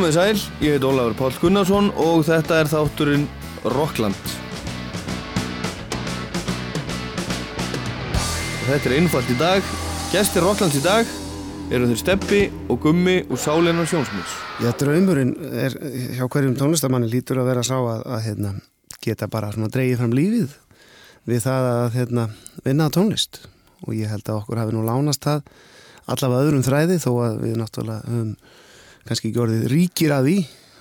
Komið sæl, ég heit Ólafur Pál Gunnarsson og þetta er þátturinn Rockland. Þetta er einfalt í dag. Gæstir Rocklands í dag eru þeir Steppi og Gummi og Sálinnar Sjónsmís. Já, draumurinn er hjá hverjum tónlistamanni lítur að vera sá að, að hérna, geta bara svona dreigið fram lífið við það að hérna, vinna tónlist og ég held að okkur hafi nú lánast það allavega öðrum þræði þó að við náttúrulega höfum kannski ekki orðið ríkir að því.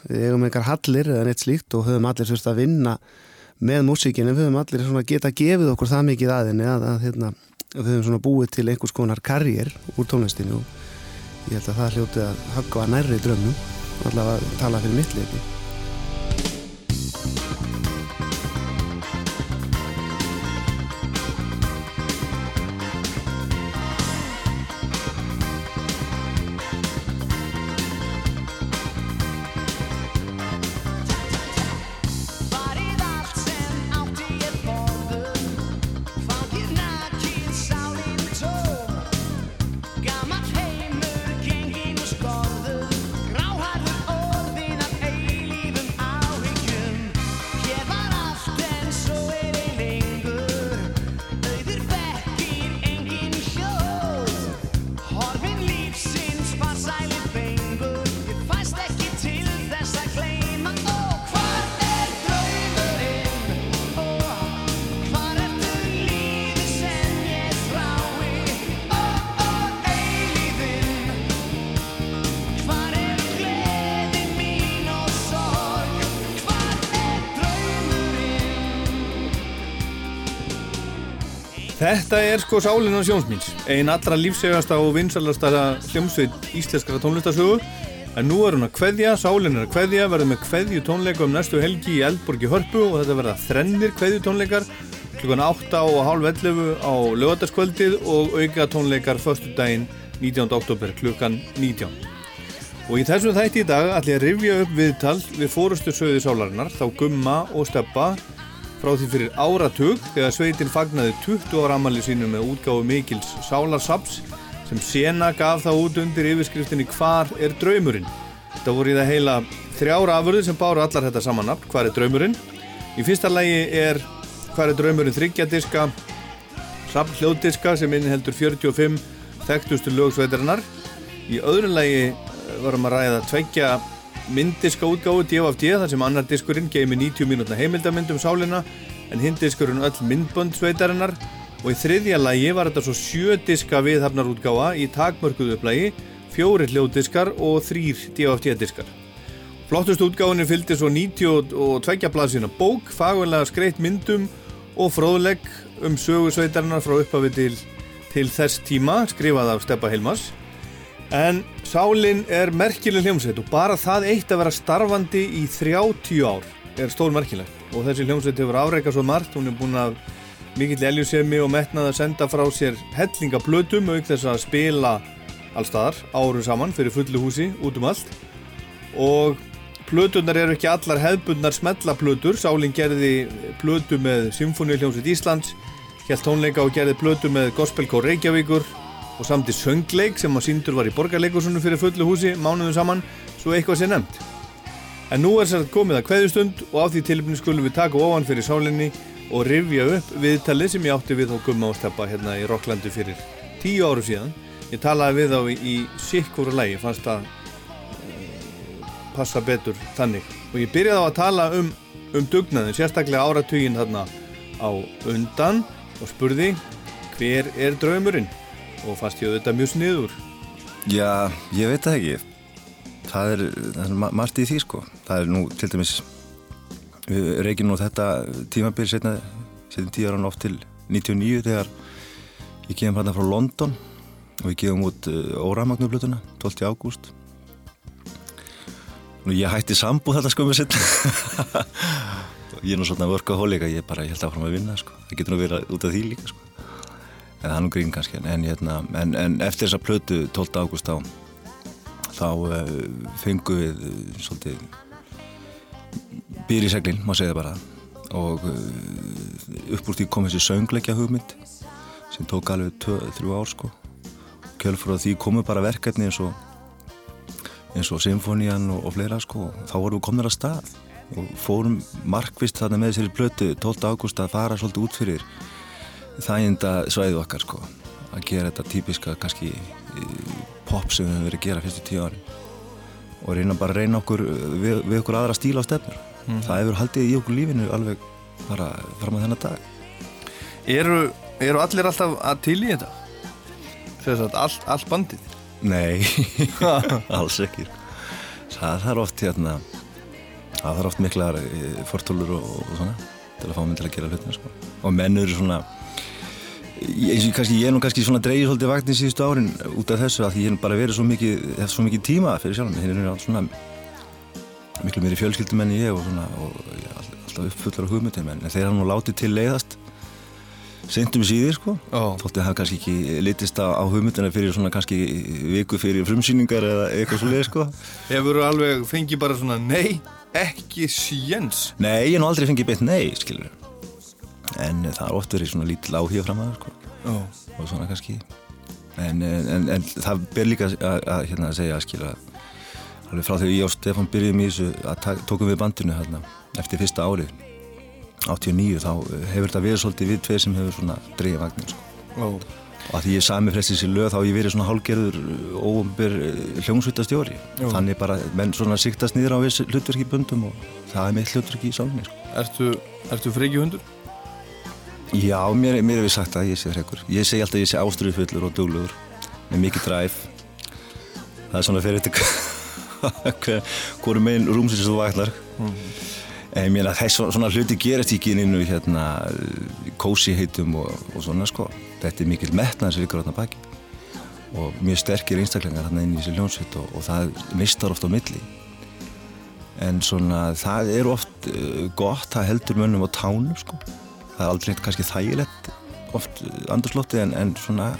Við eigum einhver hallir eða neitt slíkt og höfum allir þurft að vinna með músíkinu, við höfum allir geta gefið okkur það mikið aðinni að, að, hérna, við höfum búið til einhvers konar karriér úr tónlistinu og ég held að það hljóti að hagga nærri drömmum allavega tala fyrir mitt Þetta er sko Sálinn á Sjónsmís, einn allra lífsegasta og vinsalasta hljómsveit íslenskara tónlistasögu. En nú er hún að kveðja, Sálinn er að kveðja, verður með kveðju tónleika um næstu helgi í Eldborgi Hörpu og þetta verða þrennir kveðju tónleikar klukkan 8 og halv 11 á lögataskvöldið og auka tónleikar förstu daginn 19. oktober klukkan 19. Og í þessum þætti í dag ætlum ég að rifja upp viðtal við fórustu sögði sálarinnar, þá Gumma og Steppa frá því fyrir áratug þegar sveitin fagnaði 20 ára ammali sínu með útgáfu Mikils Sálarsaps sem sena gaf það út undir yfirskriftinni Hvar er draumurinn? Þetta voru í það heila þrjára afurði sem báru allar þetta samannapp Hvar er draumurinn? Í fyrsta lægi er Hvar er draumurinn þryggjadiska Sapp hljóðdiska sem innheldur 45 þekktustu lögsveitarinnar Í öðru lægi varum að ræða tveggja myndiska útgáðu DFD þar sem annar diskurinn geimi 90 mínútna heimildamynd um sálinna en hinn diskurinn öll myndbönd sveitarinnar og í þriðja lægi var þetta svo sjö diska viðhafnar útgáða í takmörkuðu upplægi, fjóri hljóðdiskar og þrýr DFD diskar. Flottust útgáðinni fylgdi svo 92 blaðsina bók, fagvelega skreitt myndum og fróðlegg um sögu sveitarinnar frá upphafi til, til þess tíma, skrifað af Steppa Hilmas En Sálinn er merkileg hljómsveit og bara það eitt að vera starfandi í 30 ár er stór merkilegt. Og þessi hljómsveit hefur afreikað svo margt, hún er búin að mikill eljusemi og metnað að senda frá sér hellingablötum auk þess að spila allstaðar árum saman fyrir fullu húsi út um allt. Og plötunar eru ekki allar hefbundnar smellaplötur, Sálinn gerði plötu með Symfóni hljómsveit Íslands, helt tónleika og gerði plötu með Gospelkór Reykjavíkur og samt í söngleik sem að síndur var í borgarleikusunum fyrir fullu húsi mánuðum saman svo eitthvað sé nefnt. En nú er sér komið að kveðustund og á því tilbyrni skulum við taka ofan fyrir sálinni og rifja upp viðtalið sem ég átti við og gumma ástappa hérna í Rokklandi fyrir tíu áru síðan. Ég talaði við á í, sikkúru lægi, fannst að uh, passa betur þannig. Og ég byrjaði á að tala um, um dugnaðin, sérstaklega áratugin þarna á undan og spurði hver er draumurinn? Og fannst ég auðvitað mjög sniður. Já, ég veit það ekki. Það er, er margt í því sko. Það er nú til dæmis við reykjum nú þetta tímabil setna, setjum tíu ára nátt til 99 þegar ég kemur hérna frá London og við gefum út uh, óramagnublutuna 12. ágúst. Nú ég hætti sambúð þetta sko með setna ég er nú svona vörkahólik að ég bara ég held að fara að vinna sko. Það getur nú verið út af því líka sko það er nú grín kannski en, hérna, en, en eftir þessa plötu 12. ágúst á þá uh, fengum við uh, svolítið býr í seglinn, má segja bara og uh, upp úr því kom þessi söngleikja hugmynd sem tók alveg 3 ár sko kjölfur á því komu bara verkefni eins og eins og Symfónían og, og fleira sko þá vorum við komnir að stað og fórum markvist þarna með sér í blötu 12. ágúst að fara svolítið út fyrir þæginda svæðu okkar sko að gera þetta típiska kannski pop sem við höfum verið að gera fyrstu tíu ári og reyna bara að reyna okkur við, við okkur aðra stíla á stefnur mm. það hefur haldið í okkur lífinu alveg bara fram á þennan dag Eru, eru allir alltaf að til í þetta? Þess að all, all bandið? Nei, alls ekki það þarf oft hérna það þarf oft miklar eh, fortólur og, og svona til að fá minn til að gera hlutina sko. og menn eru svona og kannski ég er nú kannski svona dreigir svolítið vagnin síðustu árin út af þessu að því ég er bara verið svo mikið, svo mikið tíma fyrir sjálf henni er svona miklu meiri fjölskyldum enn ég og, svona, og alltaf uppfullar á hugmyndin en þeir hafa nú látið til leiðast sendum síðir sko oh. þóttið hafa kannski ekki litist á, á hugmyndina fyrir svona kannski viku fyrir frumsýningar eða eitthvað svo leið sko Hefur þú alveg fengið bara svona nei, ekki sjens? Nei, ég hef nú aldrei fengið beitt nei, skilur en það er oft verið svona lítil áhíða fram að sko. og svona kannski en, en, en það ber líka að, að, hérna, segja að skilja alveg frá þegar ég og Stefan byrjum í þessu að tókum við bandinu hérna, eftir fyrsta árið 89 þá hefur þetta verið svolítið við tveir sem hefur svona dreyja vagnir sko. og að því ég sami frestis í löð þá ég verið svona hálgerður óumbir eh, hljómsvítastjóri þannig bara menn svona siktast nýður á hlutverki bundum og það er mitt hlutverki í sálunni sko. Ertu, ertu freki hundur? Já, mér, mér hefur sagt að ég sé frekur. Ég segi alltaf að ég sé ástriðufullur og dugluður með mikið dræf. Það er svona fyrir þetta hverju meginn rúmsins þú vaknar. Mm -hmm. En ég meina þess svona hluti gerast í hérna kósi heitum og, og svona sko. Þetta er mikil metnað sem liggur átna baki og mjög sterkir einstaklingar hérna inn í þessi ljónsveit og, og það mistar oft á milli. En svona það er oft uh, gott, það heldur mönnum á tánum sko það er aldrei kannski þægilegt oft andurslótti en, en svona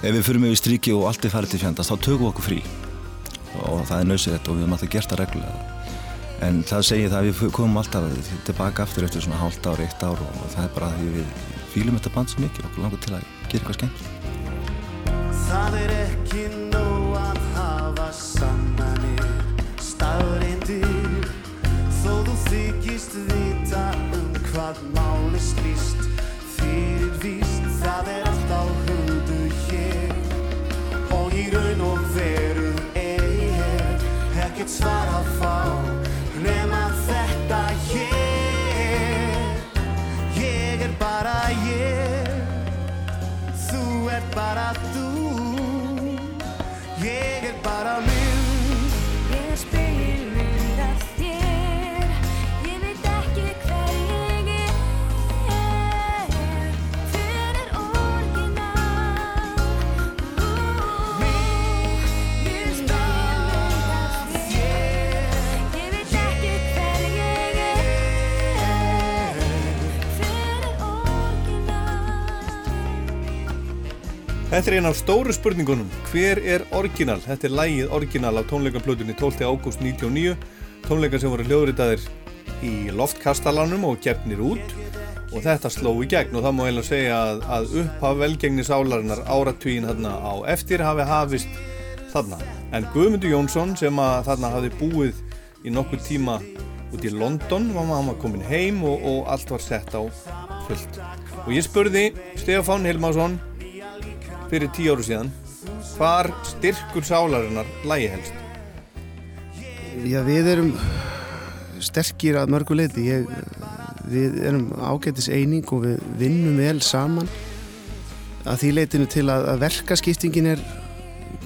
ef við fyrir með við stríki og allt er farið til fjandast þá tökum við okkur frí. Og það er nöðsirett og við höfum alltaf gert það reglulega. En það segir það að við komum alltaf tilbaka aftur eftir svona hálft ár, eitt ár og það er bara að við fýlum þetta band svo mikið og okkur langar til að gera eitthvað skemmt Það er ekki nóg að hafa sannanir staðreindir þó þú þykist vita hvað máli slýst fyrir víst það er allt á hudu hér. Og í raun og veru er ég ekkert svar Þetta er einn af stóru spurningunum. Hver er orginal? Þetta er lægið orginal af tónleikaplötunni 12. ágúst 99. Tónleika sem voru hljóðritaðir í loftkastalanum og gefnir út og þetta sló í gegn og það má eiginlega segja að, að upphaf velgengni sálarinnar áratvíin þarna á eftir hafi hafist þarna. En Guðmundur Jónsson sem að þarna hafi búið í nokkuð tíma út í London, var komin heim og, og allt var sett á fullt. Og ég spurði Stefán Hilmarsson fyrir tíu áru síðan hvar styrkur sálarinnar lægi helst? Já, við erum sterkir að mörgu leiti ég, við erum ágættis eining og við vinnum vel saman. Að því leitinu til að, að verkaskiptingin er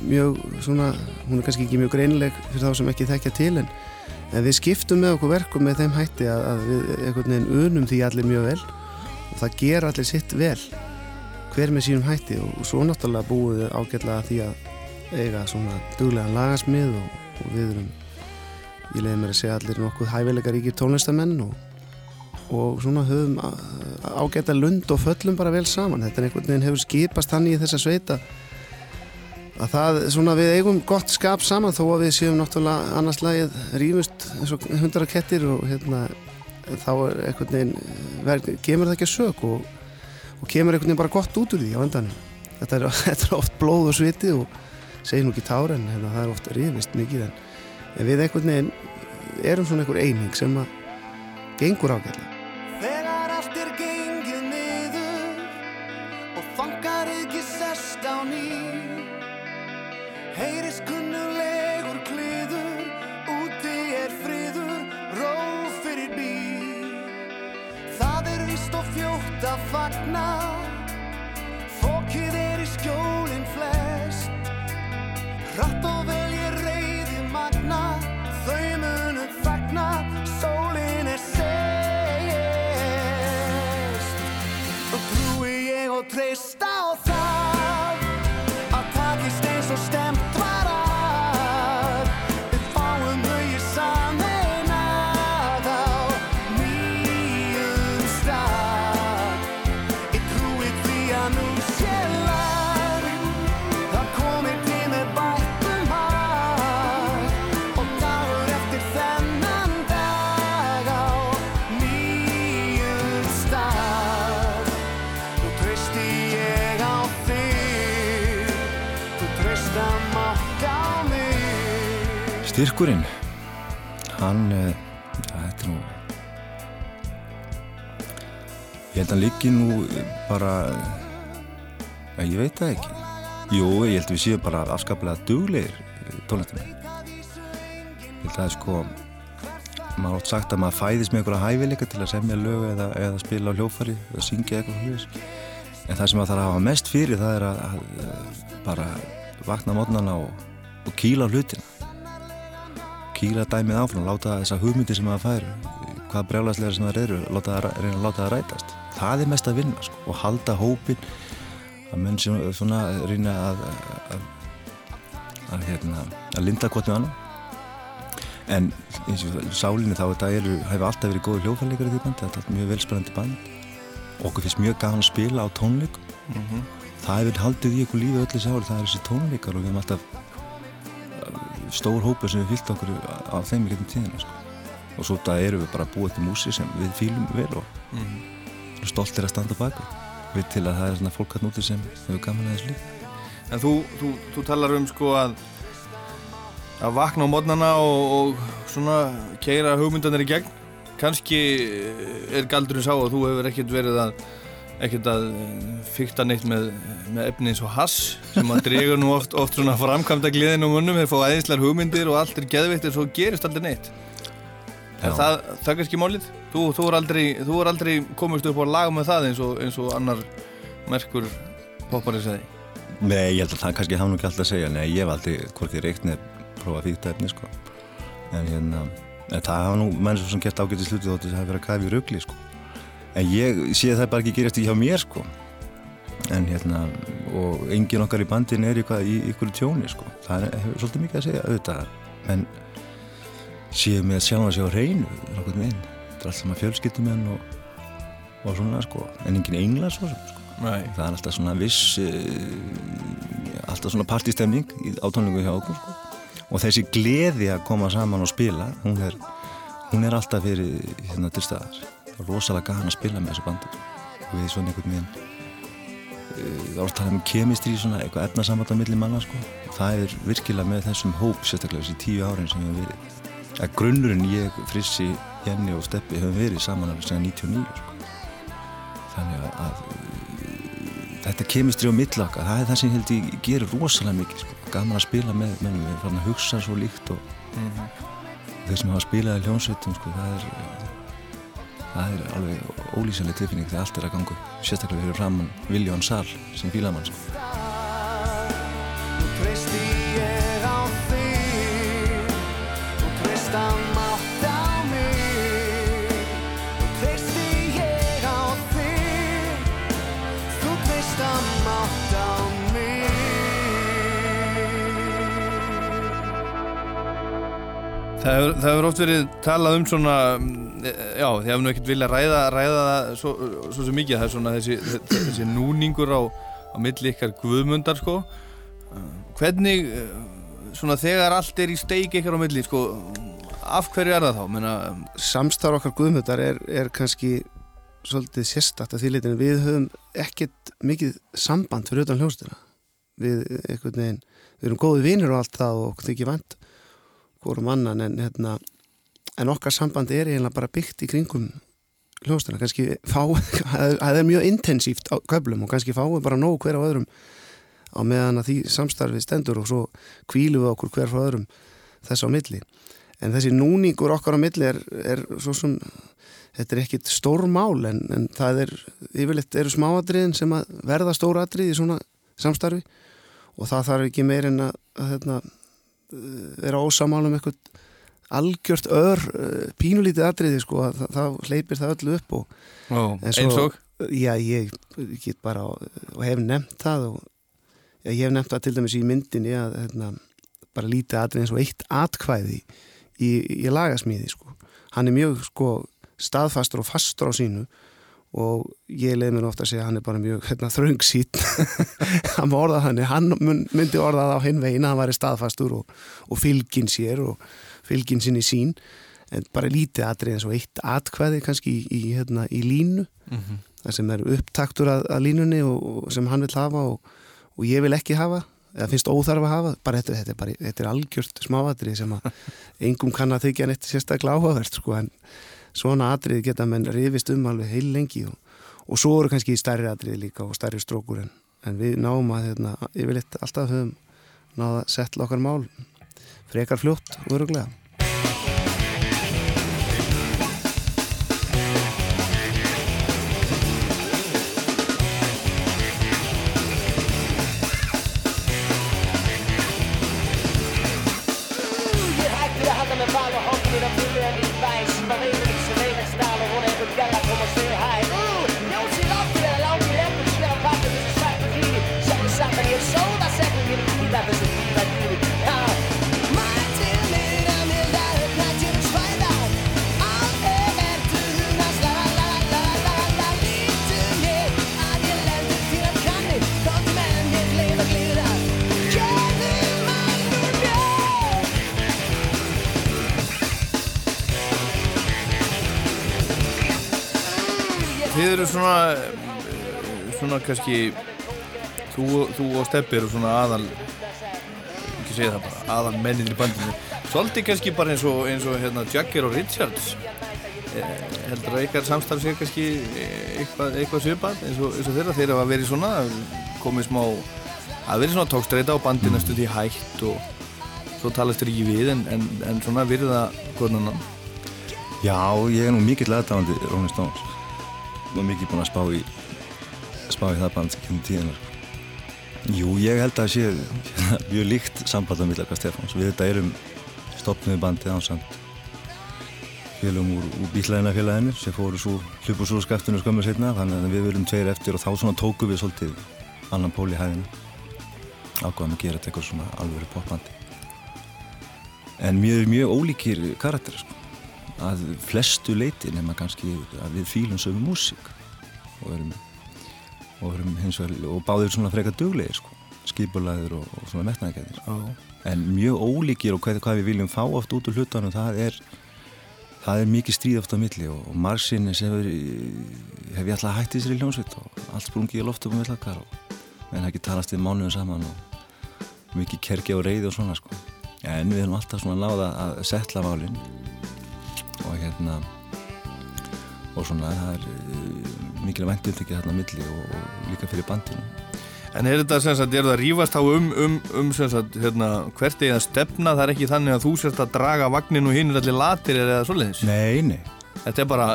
mjög svona, hún er kannski ekki mjög greinileg fyrir þá sem ekki þekkja til en, en við skiptum með okkur verkum með þeim hætti að, að við einhvern veginn unum því allir mjög vel og það ger allir sitt vel hver með sínum hætti og svo náttúrulega búið við ágætlega því að eiga svona duglega lagasmið og, og við erum, ég leiði mér að segja allir nokkuð hæfileika ríkir tónlistamenn og, og svona höfum ágæta lund og föllum bara vel saman. Þetta er einhvern veginn hefur skipast hann í þessa sveita að það svona við eigum gott skap saman þó að við séum náttúrulega annars lagið rýmust eins og hundra kettir og hérna þá er einhvern veginn, gemur það ekki að sög og og kemur einhvern veginn bara gott út úr því á endanum. Þetta er, þetta er oft blóð og sviti og segi nú ekki tára en hérna, það er ofta rifist mikið en, en við einhvern veginn erum svona einhver eining sem að gengur ágætlega. Þegar allt er gengið niður og fangar ekki sest á ný Heyris fagna, fókið er í skjólinn flest. Hratt og vel ég reyði magna, þau munum fagna, sólinn er sest. Og trúi ég og treysta Styrkurinn? Hann uh, ja, þetta er nú ég held að hann liggi nú eh, bara ja, ég veit það ekki. Jú, ég held að við séum bara afskaplega duglegir tónlistum ég held að það er sko maður átt sagt að maður fæðist með einhverja hæfileika til að semja lög eða, eða spila á hljófari eða syngja eitthvað hljóðis en það sem maður þarf að hafa mest fyrir það er að, að, að bara vakna mótnana og, og kýla hlutina kýla dæmið áfram, láta þessa hugmyndi sem maður fær hvað brjálæslega sem það eru láta, það- reyna að láta það rætast. Það er mest að vinna sko, og halda hópin að menn sem svona reyna að að, að, hérna, að linda hvort með annan. En eins og sálinni þá þetta eru, hefur alltaf verið góði hljófarleikar í því bandi, þetta er mjög velspennandi band. Okkur finnst mjög gaman að spila á tónleikum. Það hefur haldið í ykkur lífi öllu sáli, það er þessi tónleikar og við hefum alltaf stór hópur sem við fyllt okkur á þeim í getum tíðina sko. og svo það eru við bara búið til músi sem við fýlum vel og mm. stoltir að standa baka við til að það er svona fólk hann úti sem hefur gaman að þessu líf En þú, þú, þú talar um sko að að vakna á mótnana og, og svona keira hugmyndanir í gegn kannski er galdurinn sá að þú hefur ekkert verið að ekkert að fykta neitt með, með efni eins og hass sem að dregur nú oft, oft svona framkvæmda gleðin og munnum, þeir fá aðeinslar hugmyndir og allt er geðvitt en svo gerist aldrei neitt Er það, það er kannski málið? Þú, þú, er aldrei, þú er aldrei komist upp á lag með það eins og, eins og annar merkur poppari segði Nei, ég held að það kannski hafa nú ekki alltaf að segja Nei, ég hef aldrei hvorki reykt neð prófa að fýta efni sko. en hérna en það hafa nú menn sem gert ágætið sluti þóttu það hafi verið að kafa í rugli sko. En ég sé það bara ekki gerast ekki hjá mér sko. en hérna og engin okkar í bandin er eitthvað í ykkur tjóni sko. það er, svolítið mikið að segja auðvitað en séu með að sjá það séu á reynu nokkuð með inn þetta er allt saman fjölskyldum og, og svona sko. en engin engla svo sem sko. Nei. það er alltaf svona viss uh, alltaf svona partístemning í- á tónlingu hjá okkur sko. og þessi gleði að koma saman og spila hún er, hún er alltaf fyrir hérna til staðar rosalega gaman að spila með þessu bandi og við svona einhvern veginn uh, það er alltaf um kemistri svona eitthvað efnasamband á milli manna sko. það er virkilega með þessum hóp sérstaklega þessi tíu árin sem við hefum verið að grunnurinn ég, Frissi, Jenny og Steppi hefum verið saman alveg síðan 99 sko. þannig að, að þetta kemistri á millaka, það er það sem held ég gerir rosalega mikið, sko. gaman að spila með mennum, við erum farin að hugsa svo líkt og þeir sem hafa spilað í hljónsveitum, sko, það er það er alveg ólýsanlega tilfinning þegar allt er að ganga sérstaklega fyrir framann Viljón Sal sem fílamann Það hefur, það hefur oft verið talað um svona, mm, já, þið hefur nú ekkert viljað ræða, ræða það svo, svo sem mikið, það er svona þessi, þessi núningur á, á milli ykkar guðmundar, sko. Hvernig, eh, svona þegar allt er í steik ykkar á milli, sko, af hverju er það þá? Meina, samstarf okkar guðmundar er, er kannski svolítið sérstakt að því leitinu við höfum ekkert mikið samband fyrir utan hljóstina við einhvern veginn, við erum góði vinir og allt það og okkur þykir vant hvorum annan en hérna en okkar samband er eiginlega bara byggt í kringum hljóðstæna, kannski fá það er mjög intensíft á köflum og kannski fáum bara nóg hver á öðrum á meðan að því samstarfið stendur og svo kvílu við okkur hver frá öðrum þess á milli. En þessi núningur okkar á milli er, er svo sem þetta er ekkit stór mál en, en það er yfirleitt eru smáadriðin sem að verða stór adrið í svona samstarfi og það þarf ekki meir en að, að hérna, vera ósamálum eitthvað algjört ör uh, pínulítið adriði sko að það, það hleypir það öllu upp og eins og Já, ég get bara og hef nefnt það og já, ég hef nefnt það til dæmis í myndinni að hérna, bara lítið atrið eins og eitt atkvæði í, í lagasmíði sko. Hann er mjög sko staðfastur og fastur á sínu og ég leið mér ofta að segja að hann er bara mjög hérna, þröngsýtt hann var orðað hann, hann myndi orðað á hinn veginn hann væri staðfastur og, og fylgin sér og fylgin sinni sín en bara lítið atrið eins og eitt atkvæði kannski í, í, hérna, í línu. Mhm. það sem er upptaktur að, að línunni og, og sem hann vil hafa og, og ég vil ekki hafa eða finnst óþarf að hafa. Bara þetta, þetta, er, bara, þetta er algjört smáatrið sem að engum kann að þykja neitt sérstaklega áhugavert sko, en svona atrið geta menn rifist um alveg heil lengi og, og svo eru kannski stærri atrið líka og stærri strókur en, en við náum að hérna, yfirleitt alltaf höfum náða að setla okkar mál frekar fljótt og öruglega Þið eru svona svona kannski þú, þú og Steppi eru svona aðal ekki segja það bara aðal mennin í bandinu. Svolítið kannski bara eins og, eins og hérna, Jagger og Richards. Eh, heldur að ykkar samstarf sé kannski eitthvað, eitthvað svipað eins og, eins og þeirra. Þeirra að verið svona komið smá að verið svona tókstreita og bandið næstu því hægt og svo talast þér ekki við en, en, en svona virða hvernig annan Já, ég er nú mikill aðdáðandi Rolling Stones og mikið búinn að spá í spá í það band kynni tíðinar Jú, ég held að það sé mjög líkt samband að millaka Stefáns. Við þetta erum stopnuði bandið ásamt félagum úr, úr bílæðina félaginu sem fóru svo hlupu svo skaftinu skömmu setna þannig að við verum tveir eftir og þá svona tóku við svolítið annan pól í hæðina. Ákvaðum að gera þetta eitthvað svona alvöru popbandi en mjög, mjög ólíkir karakter sko að flestu leiti nema kannski að við fílum sömu músík. Og erum, og erum hins vegar og báðir svona frekar duglegir sko, skipulaðir og, og svona metnaðgæðir en mjög ólíkir og hvað, hvað við viljum fá oft út úr hlutanum það er það er mikið stríð oft á milli og, og margsinni sem er, hef ég alltaf hættið sér í hljómsveit og allt sprungið í loftum og villakar og en það ekki talast við mánuðum saman og mikið kergi og reyði og svona sko. En við erum alltaf svona náða að setla málinn og hérna og svona það er uh, mikil væntumþykja þarna á milli og, og líka fyrir bandinu. En er þetta sem sagt, er það að rífast á um, um, um sem sagt, hérna, hvert er það stefna, það er ekki þannig að þú sérst að draga vagnin og hinn er allir latir eða svoleiðis? Nei, nei, Þetta er bara,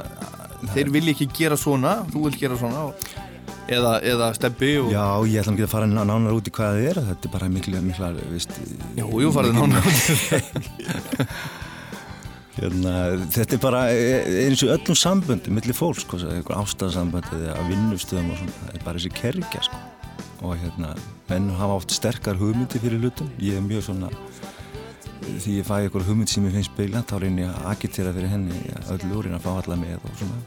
þeir vilja ekki gera svona, þú vil gera svona og, eða, eða steppi og... já ég ætla ekki að fara ná- nánar út í hvað það er. Þetta er bara mikla, mikla, veist Jú, jú, farið nánar hérna, þetta er bara e- eins og öllum samböndum millir fólks, sko, einhver ástæðsambönd eða vinnustöðum og svona, það er bara þessi kergja sko. og hérna menn hafa oft sterkar hugmyndi fyrir hlutum. Ég er mjög svona því ég fæ eitthvað hugmynd sem ég finnst beila þá reynir ég að agitera fyrir henni öll úr að fá alla með og svona.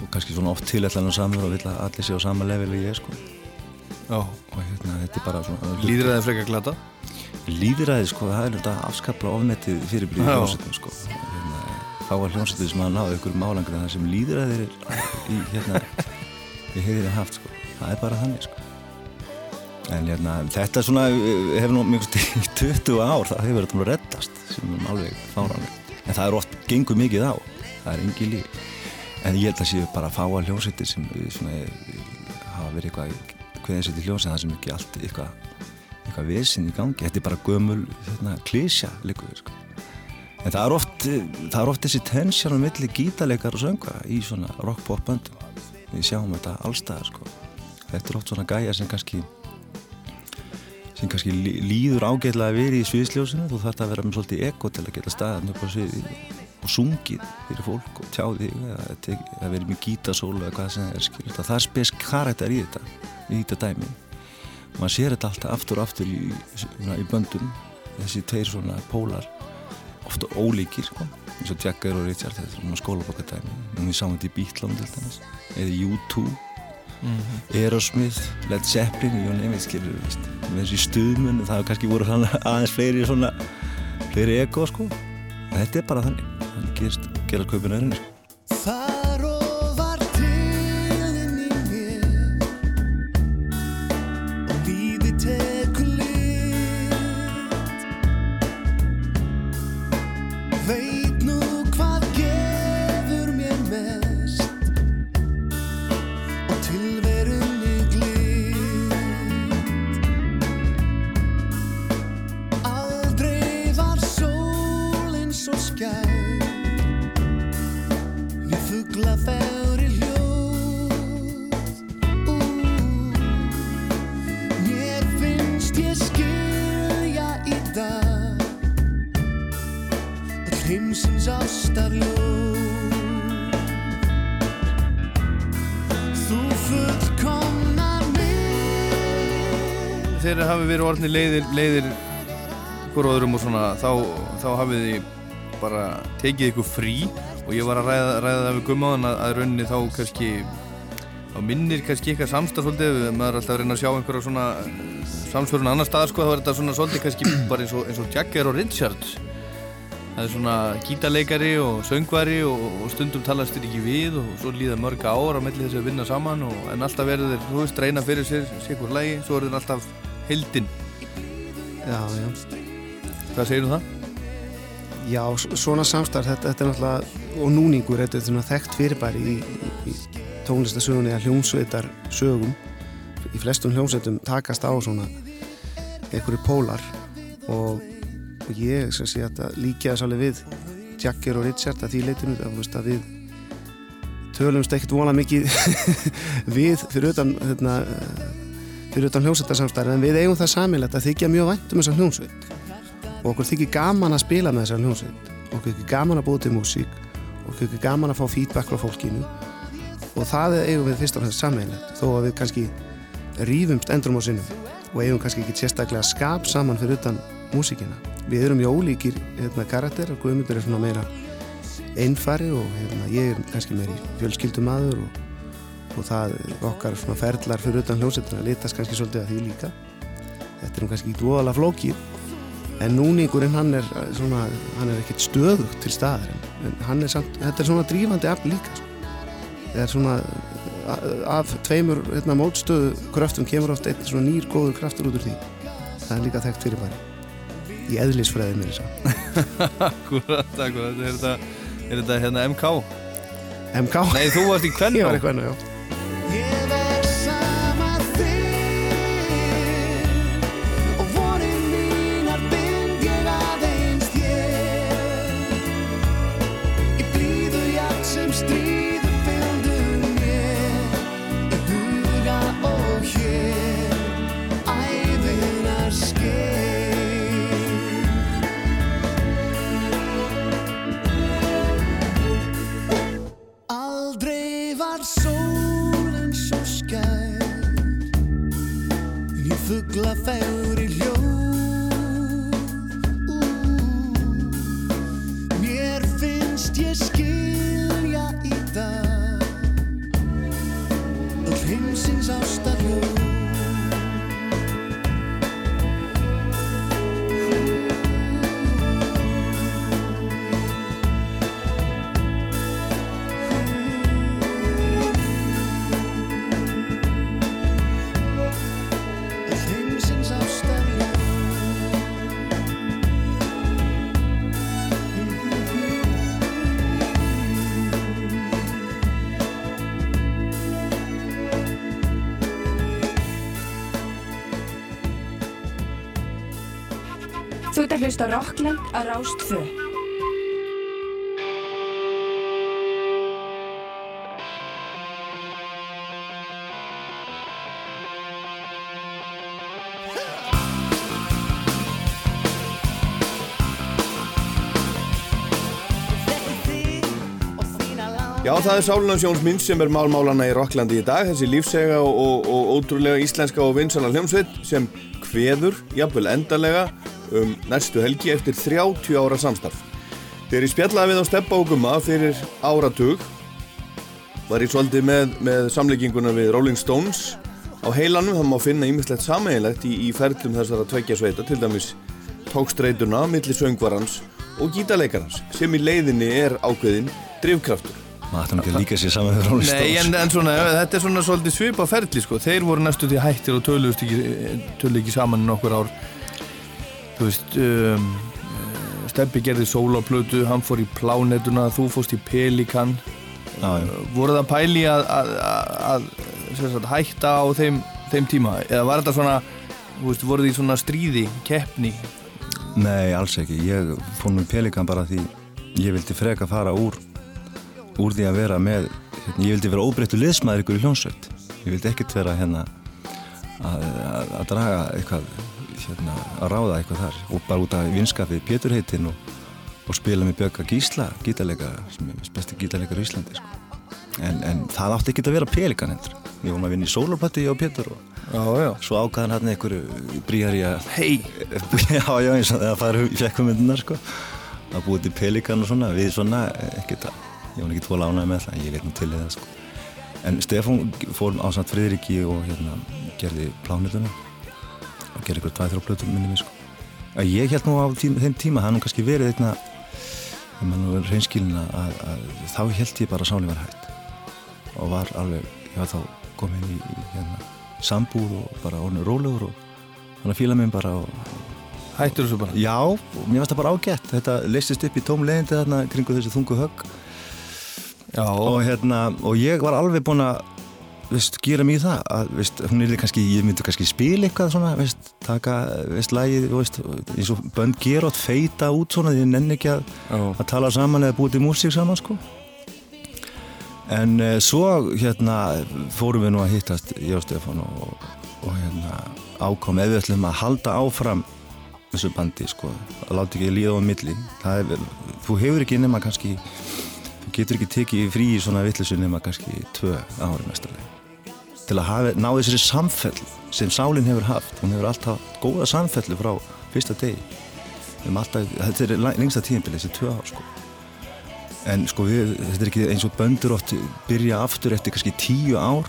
Og kannski svona oft tilætlan og samur og vill að allir sé á sama level og ég sko. Og hérna þetta er bara svona líður það frekar glata líðræði sko, það er þetta afskapla í Já. hljómsveitum sko. Hérna, þá var hljómsveitum sem að náðu ykkur málangur en það sem líðræði er í hérna við hefðir haft sko, það er bara þannig sko. En hérna, þetta svona eh, hefur nú mjög í 20 ár það hefur þetta nú reddast en það er oft gengur mikið á það er engi líf en ég held að séu bara að fá að hljómsveitir sem eh, svona, eh, hafa verið eitthvað hvernig þetta hljómsveit það sem ekki allt eitthvað eitthvað vesinn í gangi, þetta er bara gömul hérna, klísja líka sko. en það er oft það er oft þessi tensjón á milli gítarleikar og söngvara í svona rock-pop böndum. Við sjáum þetta allstaðar sko. þetta er oft svona gæja sem kannski sem kannski lí- líður ágætlega að vera í sviðsljósinu. Þú þarf að vera með svolítið ego til að geta staðan upp á sviði og sungið fyrir fólk og tjá þig eða tek- eða verið með gítasólu eða hvað sem það er skilur það er spes karakter í þetta í þetta dæmi og maður sér þetta alltaf aftur og aftur í, svona, í böndum. Þessi tveir svona pólar ofta ólíkir sko. eins og Jagger og Richard þetta er svona skólabokadæmi við sáum þetta í dæmis. Eða U2 Aerosmith, Led Zeppelin og Jón Emil skilur við veist. Með þessi stuðmun það hefur kannski voru aðeins fleiri svona fleiri ego sko. En þetta er bara þannig. Þannig gerist gera kaupin öðrunni orðni leiðir, leiðir hvort öðrum og svona þá, þá hafið þið bara tekið ykkur frí. Og ég var að ræða, ræða það við gummaðan að, að rauninni þá kannski þá minnir kannski ykkar samstað svolítið maður er alltaf að reyna að sjá einhverja svona samsverðun annar stað sko þá er þetta svona svolítið kannski bara eins og, eins og Jagger og Richard. Það er svona gítarleikari og söngvari og, og stundum talast þér ekki við og svo líða mörg ár á melli þess að vinna saman og, en alltaf verður þeir, þú veist, reyna fyrir sér sér lagi, svo er þeir alltaf heldinn Já, já. hvað segir um það? Já, svona samstarf, þetta, þetta er náttúrulega, og núningur, þetta er svona þekkt fyrirbæri í, í, tónlistasögunni að hljómsveitar sögum, í flestum hljómsveitum takast á svona einhverju pólar og, og ég sem sé að líka þess alveg við Jagger og Richard að því þú veist, að við tölumst ekkert vona mikið við fyrir utan hérna, fyrir utan hljómsveitarsamstæri en við eigum það samilegt að þykja mjög vænt um þessa hljómsveit. Og okkur þykir gaman að spila með þessar hljómsveit. Okkur þykir gaman að búa til músík. Okkur þykir gaman að fá feedback frá fólkinu. Og það eigum við fyrst og fremst sammeilegt þó að við kannski rýfumst endrum á sinnum og eigum kannski ekki sérstaklega skap saman fyrir utan músíkina. Við erum mjög ólíkir hérna, karakter og Guðmundur er svona meira einfari og hérna, ég er kannski meiri fjölskyldumadur og, og það okkar svona ferlar fyrir utan hljómsveitina litast kannski svolítið að því líka þetta er nú kannski ekki óalega flókið En núningurinn hann er eh, svona, hann er ekkert stöðugt til staðar en, hann er samt, þetta er svona drífandi afl líka sko. Það er svona af tveimur hérna, mótstöðu kröftum kemur oft einn svona nýr góður kraftur út úr því. Það er líka þekkt fyrir bæri. Í eðlisfræði mér. Akkurat, akkurat, er þetta, er þetta hérna MK? MK? Nei, þú varst í Ég var hlusta á Rockland á Rás 2. Já, það er Sálunan Sjónsmynd sem er málmálana í Rocklandi í dag, þessi lífsega og, og, og ótrúlega íslenska og vinsala hljómsveit sem kveður, jafnvel endalega, um næstu helgi eftir 30 ára samstarf. Þegar ég spjallaði við á Steppa og Gumma fyrir áratug, var ég svolítið með, með samlegginguna við Rolling Stones á heilanum, það má finna ímislegt sameiginlegt í, í ferlum þessara tveggja sveita, til dæmis tókstreituna, milli söngvarans og gítarleikarans, sem í leiðinni er ákveðin drivkraftur. maður ætti nú ekki að líka sér saman með Rolling Nei, en, en svona, þetta er svona svolítið svipa ferli, sko. Þeir voru næstu því hættir og töluðust ekki, töluðu ekki saman í nokkur ár. Þú veist, um, eh, Steppi gerði sólaplötu, hann fór í plánetuna, þú fórst í pelikan. Já, já. Voru það pæli að, að, að, að hætta á þeim, þeim tíma? Eða var þetta svona, veist, voru því svona stríði, keppni? Nei, alls ekki. Ég fór nú í Pelikan bara því ég vildi freka fara úr úr því að vera með hérna, ég vildi vera óbreyttu liðsmaður ykkur í hljónsveit ég vildi ekkert vera hérna að draga eitthvað hérna, að ráða eitthvað þar og bara út af vinskapið Pétur heitin og, og spila með Björka Gísla gítarleika, sem er besti gítarleikar í Íslandi sko. en, en það átti ekki að vera Pelikan heldur við vorum að vinna í sólurpatti og Pétur og Já, já. svo ákvaðan hann einhverju brýjar í að Hei! já, já, eins og það fara í fjekkumyndunar sko að búið til pelikan og svona við svona, ekkert að ég var ekki tvo lánaði með það, ég veit nú til það sko en Stefán fór á samt Friðriki og hérna gerði plánutuna og gerði ykkur tvæð þrjá plötum minni mig sko. Ég held nú á tím, þeim tíma, það nú kannski verið einna ég maður er reynskilin að, þá held ég bara að sáli var hætt. Og var alveg, ég var þá komin í, í hérna, sambúð og bara orðinu rólegur og þannig að fíla mig bara og Hættur þessu bara? Já, mér finnst það bara ágætt. Þetta leistist upp í tóm leiðindi þarna kringu þessu þungu högg. Já, og, hérna, og ég var alveg búinn að veist, gera í það að, veist, hún er kannski, ég myndi kannski spila eitthvað svona, veist, taka, veist, lagið veist, eins og bönn gerótt feita út svona, því ég nenni ekki að, að tala saman eða búið til músík saman sko. En uh, svo hérna fórum við nú að hittast ég og Stefán og, og hérna ákom ef við ætlum að halda áfram þessu bandi sko að láta ekki líða á milli. Það er, þú hefur ekki nema kannski þú getur ekki tekið frí í svona vittlisu nema kannski tvö ári mestarlega til að hafa, ná þessari samfell sem sálinn hefur haft. Hún hefur alltaf góða samfellu frá fyrsta degi. Um alltaf, þetta er lengsta tíðinbili þessi tvö ár sko. En sko við, þetta er ekki eins og böndur oft byrja aftur eftir kannski tíu ár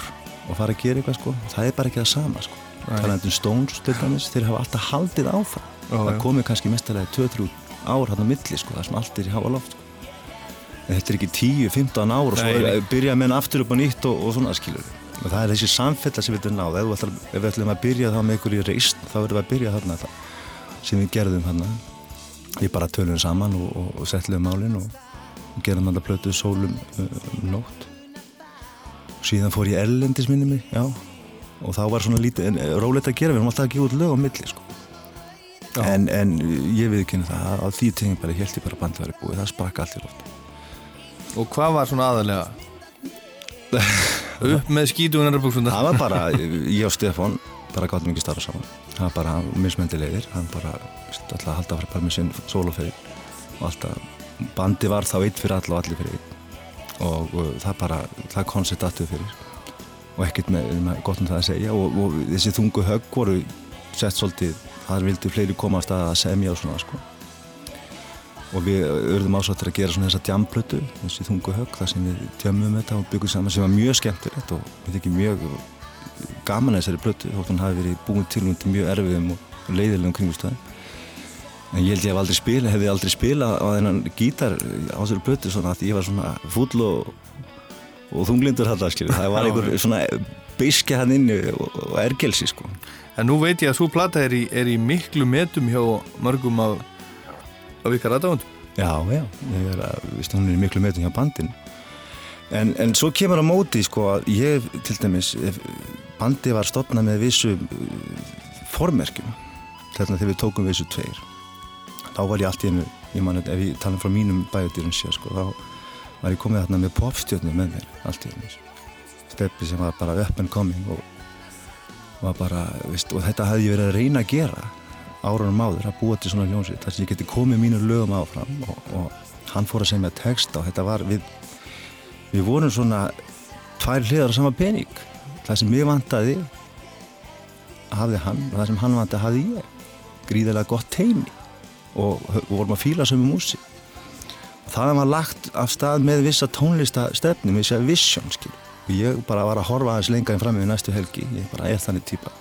og fara að gera eitthvað sko. Það er bara ekki það sama sko. Talandum Stones til dæmis, þeir hafa alltaf haldið áfram. Já, það komið kannski mestarlega 2-3 ár hann á milli sko, það sem allt er í háa loft sko. þetta er ekki 10-15 ár og svo nei. að byrja menn aftur upp á nýtt og, og svona skilur og það er þessi samfella sem við erum náð ef, við ætlum að byrja þá með ykkur í reist þá erum við að byrja þarna sem við gerðum þarna. Við bara tölum saman og, og, og settlum málin og, og gerðum þarna plötu sólum um, nótt. Og síðan fór ég erlendis minni mig já. Og þá var svona lítið, en, eh, rólegt að gera við erum alltaf að gefa út lög á milli sko. en, en ég viðkynna það að á því tegum bara held ég bara bandið væri búið það sprakk allt í loft. Og hvað var svona aðalega? Upp með skítugunar það var bara, ég og Stefán bara gáttum ekki starfa saman. Það var bara mismöndi leiðir. Hann bara alltaf halda að fara bara með sinn sólofeyr og alltaf bandi var þá eitt fyrir alla og allir fyrir einn. Og uh, það bara, það koncept aftur fyrir. Og ekkert með, með gott um það að segja. Og, og þessi þungu högg voru sett svolítið, þar vildi fleiri komast að semja og svona sko og við urðum ásáttir að gera svona þessa djamplötu, þessi þungu högg þar sem við tjömmum þetta og byggum saman sem var mjög skemmtilegt og við þykir mjög gaman að þessari plötu þótt hann hafi verið búin til undir mjög erfiðum og leiðilegum kringustæðum en ég held ég hef aldrei spila, hefði aldrei spila á þennan gítar á þessari plötu svona að ég var svona fúll og, og þunglindur þarna skilur, það var einhver svona beiskja hann inni og, og ergelsi sko. En nú veit ég að svo plata er í, er í miklu metum hjá mörgum af, af ykkar aðdáðund Já, já, ég er að, veist, hún er miklu metum hjá bandin en, en svo kemur á móti sko að ég til dæmis, bandi var stopnað með vissu uh, formerkjum þarna þegar við tókum vissu tveir þá var ég allt í einu, ég man ef ég tala frá mínum bæjadýrum sér sko, þá var ég komið þarna með popstjörnu með mér allt í einu steppi sem var bara up and coming og var bara, veist, og þetta hafði ég verið að reyna að gera árunum áður að búa til svona hljómsveit þar sem ég geti komið mínu lögum áfram og, og hann fór að segja mig að texta og þetta var við, við vorum svona tvær hliðar á sama pening. Það sem ég vantaði hafði hann og það sem hann vantaði hafði ég. Gríðilega gott teimi og, og vorum að fíla sömu músi og það var lagt af stað með vissa tónlistastefnum, vissa vision skil. og ég bara var að horfa aðeins lenga en fram með næstu helgi, ég bara er þannig típa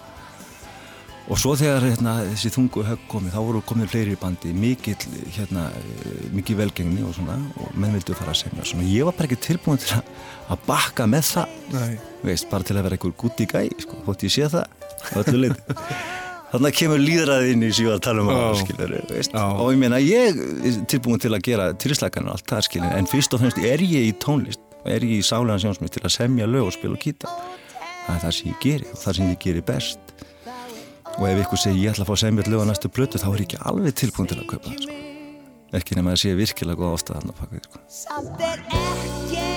og svo þegar hérna, þessi þungu högg komið, þá voru komið fleiri í bandi, mikill hérna, eh, mikið velgengni og svona og menn vildu fara að semja svona, ég var bara ekki tilbúin til að, að bakka með það Nei. veist, bara til að vera einhver gutt í gæ sko, þótt ég sé það öllu leiti þannig kemur líðræði inn í var að tala um Já. skilur, veist, Já. og ég meina ég er tilbúin til að gera tilslagan og allt það skilur, en fyrst og fremst er ég í tónlist og er ég í sálegan sjónsmið til að semja lög og spila og kýta það er það sem ég geri og það sem ég geri best og ef ykkur segir ég ætla að fá að semja lög á næstu blötu þá er ég ekki alveg tilbúin til að kaupa það sko. ekki nema að sé virkilega góð ástæð þarna á bak við, sko.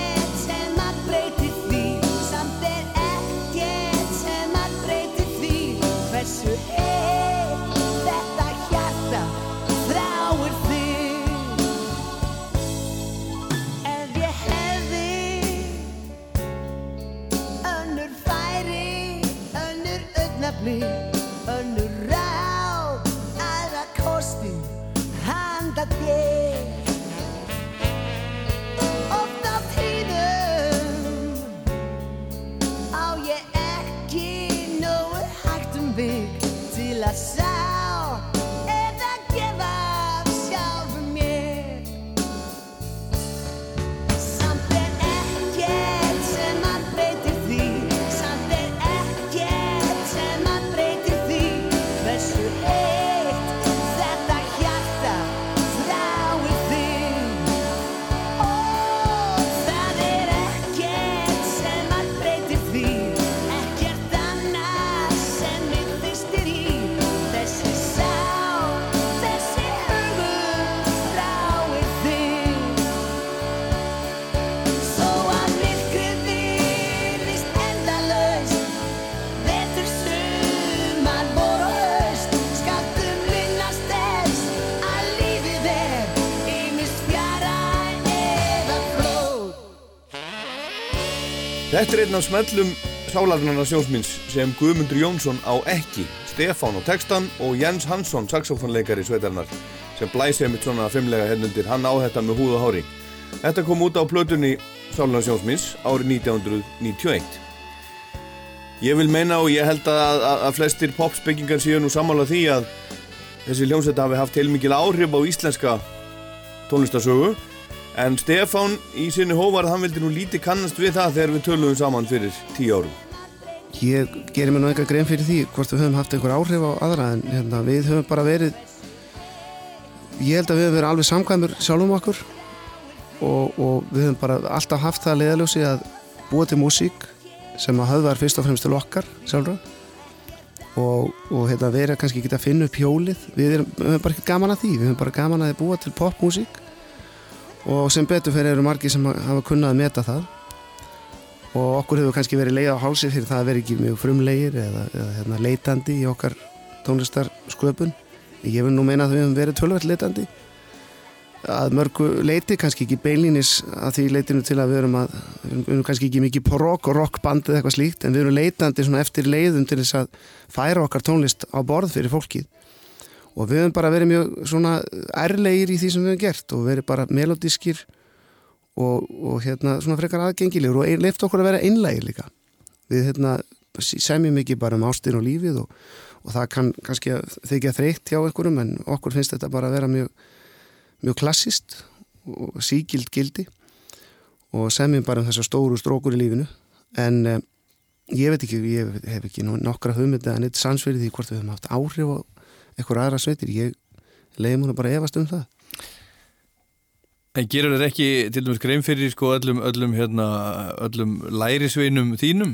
Þetta er einn af smellum sálarnarnar sjónsmins sem Guðmundur Jónsson á ekki, Stefán á textan og Jens Hansson, saxofónleikari sveitarnar sem blæsið mitt svona fimmlega hennundir, hann á þetta með húð og hári. Þetta kom út á plötunni Sálarnar sjónsmins árið 1991. Ég vil meina og ég held að, að, að flestir popspekingar séu nú sammála því að þessi hljómsveit hafi haft heilmikil áhrif á íslenska tónlistasögu En Stefán í sinni hóvar hann vildi nú lítið kannast við það þegar við töluðum saman fyrir tíu árum. Ég gerir mér nú eitthvað grein fyrir því hvort við höfum haft einhver áhrif á aðra en hérna, við höfum bara verið ég held að við höfum verið alveg samkvæmur sjálfum okkur og, og við höfum bara alltaf haft það leiðaljósi að búa til músík sem að höfðar fyrst og fremst til okkar sjálfra. Og, og hérna, vera kannski ekki að finna upp hjólið. Við, höfum bara ekki gaman að því. Við höfum bara gaman að búa til popmúsík og sem betur fyrir eru margir sem hafa kunnað að meta það. Og okkur hefur kannski verið leið á hálsi fyrir það að vera ekki mjög frumlegir eða, eða hérna, leitandi í okkar tónlistarsköpun. Ég vil nú meina að við hefum verið tölvært leitandi. Að mörgu leiti, kannski ekki beinlínis að því leitinu til að við erum að við erum- kannski ekki mikið på rock og rockband eða eitthvað slíkt, en við erum leitandi eftir leiðum til þess að færa okkar tónlist á borð fyrir fólkið og við höfum bara verið mjög svona ærlegir í því sem við höfum gert og verið bara melodískir og, og hérna svona frekar aðgengilegur og leift okkur að vera einlægir líka. Við hérna semjum ekki bara um ástin og lífið og, og það kann kannski þykja þreytt hjá einhverjum en okkur finnst þetta bara að vera mjög mjög klassist og sígild gildi. Og semjum bara um þessar stóru strókur í lífinu. En eh, ég veit ekki, ég hef ekki nokkra hugmynd en eitt sannsverið því hvort við höfum haft áhrif á einhver aðra sveitir, ég múna bara að efast um það En gerur þetta ekki til dæmis grein fyrir sko öllum, öllum, hérna, öllum lærisveinum þínum,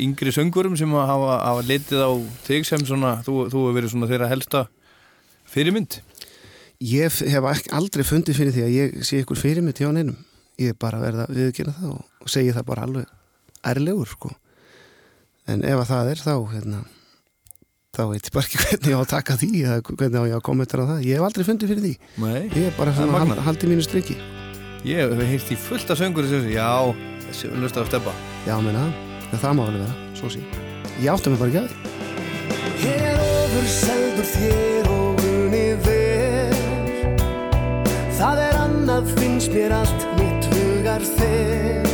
yngri söngurum sem hafa, hafa litið á þig sem svona, þú, þú hefur verið svona þeirra helsta fyrirmynd? Ég hef aldrei fundið fyrir því að ég sé ykkur fyrir mig til á neinum. Ég er bara verða að viðkynna það og, segi það bara alveg ærlegur, sko. En ef að það er þá, hérna, þá veit ég bara ekki hvernig ég á að taka því eða hvernig á ég að koma eftir á það. Ég hef aldrei fundið fyrir því. Nei, Ég er bara svona hald, haldið mínu striki. ég hef heilt í fullt af söngur þessu, já, þessi er lustar að steppa. Já, menna, það, það má alveg vera, svo sí. Ég átti mig bara ekki að því. Ég er ofurseldur þér og unni vel Það er annað finnst mér allt mitt hugar þér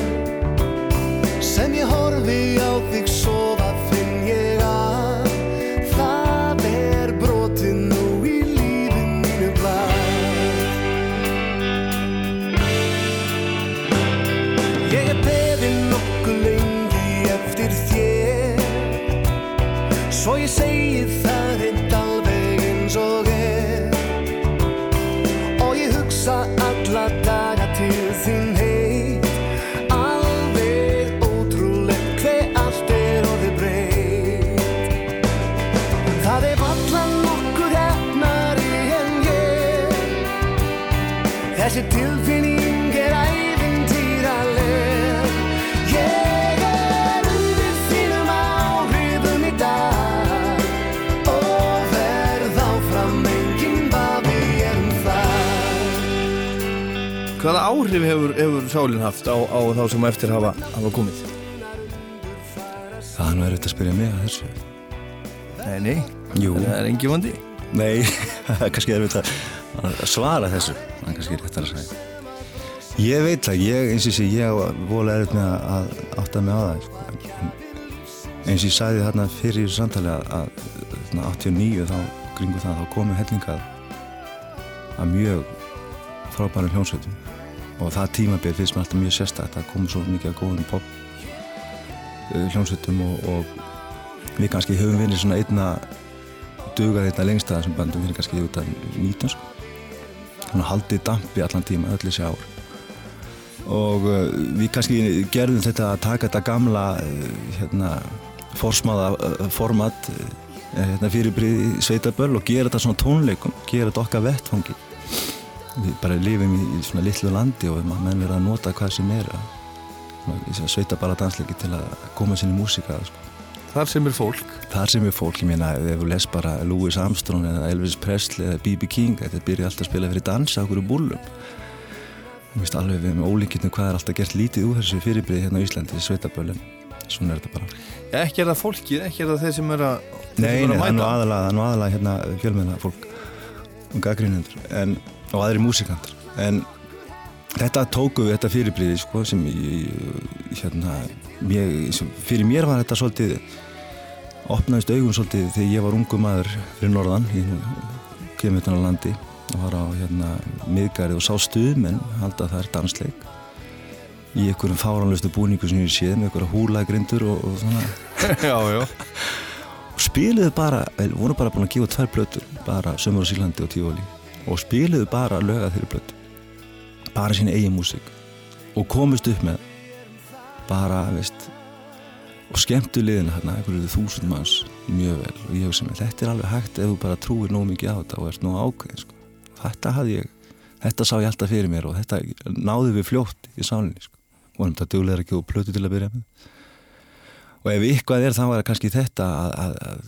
Sem ég horfi á þig sofa finn Svo ég segi það reynd alveg eins og er. Og ég hugsa alla daga til þín heit Alveg ótrúlegt hver allt er orðið breytt. Það er valla nokkur hefnari en ég. Þessi tilfinning Hvaða áhrif hefur, hefur sálinn haft á, á þá sem eftir hafa, hafa komið? Það er nú erfitt að spyrja mig að þessu. Nei, nei, Jú. það er engi vandi. Nei, það er kannski erfitt að að svara þessu. Það er kannski réttar að segja. Ég veit það, ég, eins og sé, ég vola erfitt með að- átta mig á það. Sko. Eins og ég sagði þarna fyrir í samtali að, að þarna 89 þá kringu það, þá komu hellingað að mjög frábærum hljónsveitum og það tímabil finnst mér alltaf mjög sérstætt það komu svo mikið að góðum pop uh, hljónsveitum og, og við kannski höfum verið svona einna dugað einna lengst að þessum bandum fyrir kannski út af 19 sko. þannig að haldið dampi allan tíma öll þessi ár og uh, við kannski gerðum þetta að taka þetta gamla uh, hérna, forsmáða uh, format hérna, fyrirbrið sveitaböll og gera þetta svona tónleikum gera þetta okkar vettfangi við bara lifum í, í svona litlu landi og menn verða að nota hvað sem er að svona, sveita bara dansleiki til að koma sinni músika sko. Þar sem er fólk. þar sem er fólk, ég meina ef þú les bara Louis Armstrong eða Elvis Presley eða B.B. King, þetta byrja alltaf að spila fyrir dansa okkur úr búlum Þú veist alveg við með ólíkitnum hvað er alltaf gert lítið úr þessu fyrirbrið hérna á Íslandi, þessi sveitaböllin svona er þetta bara Ekki er það fólkið, ekki er það þeir sem er að, Nei, það er nú aðalega, hérna fjölmennar fólk og gaggrínendur en, og aðri músikantar. En þetta tóku við þetta fyrirbriði sko, sem ég, hérna, ég, sem, fyrir mér var þetta svolítið opnaðist augun svolítið þegar ég var ungu maður fyrir norðan ég kemur þetta á landi og var á hérna, miðgari og sá stuðmenn halda þær dansleik í einhverjum fáranlustu búningu sem ég séð með einhverja húlagrindur og, og svona. Já, já. og spiluðu bara, við vorum bara búin að gefa tvær plötur, bara Sömur og Sílandi og Tífóli og spiluðu bara löga þeirri plötu bara sína eigin músík og komust upp með bara, veist og skemmtu liðina hérna, einhverju þúsund manns mjög vel og ég hugsa með þetta er alveg hægt ef þú bara trúir nóg mikið á þetta og ert nóg ákveðin sko. þetta hafði ég, þetta sá ég alltaf fyrir mér og þetta náði við fljótt í sálinni sko. vorum þetta duglega ekki og plötu til að byrja með og ef eitthvað er þá var það kannski þetta að, að, að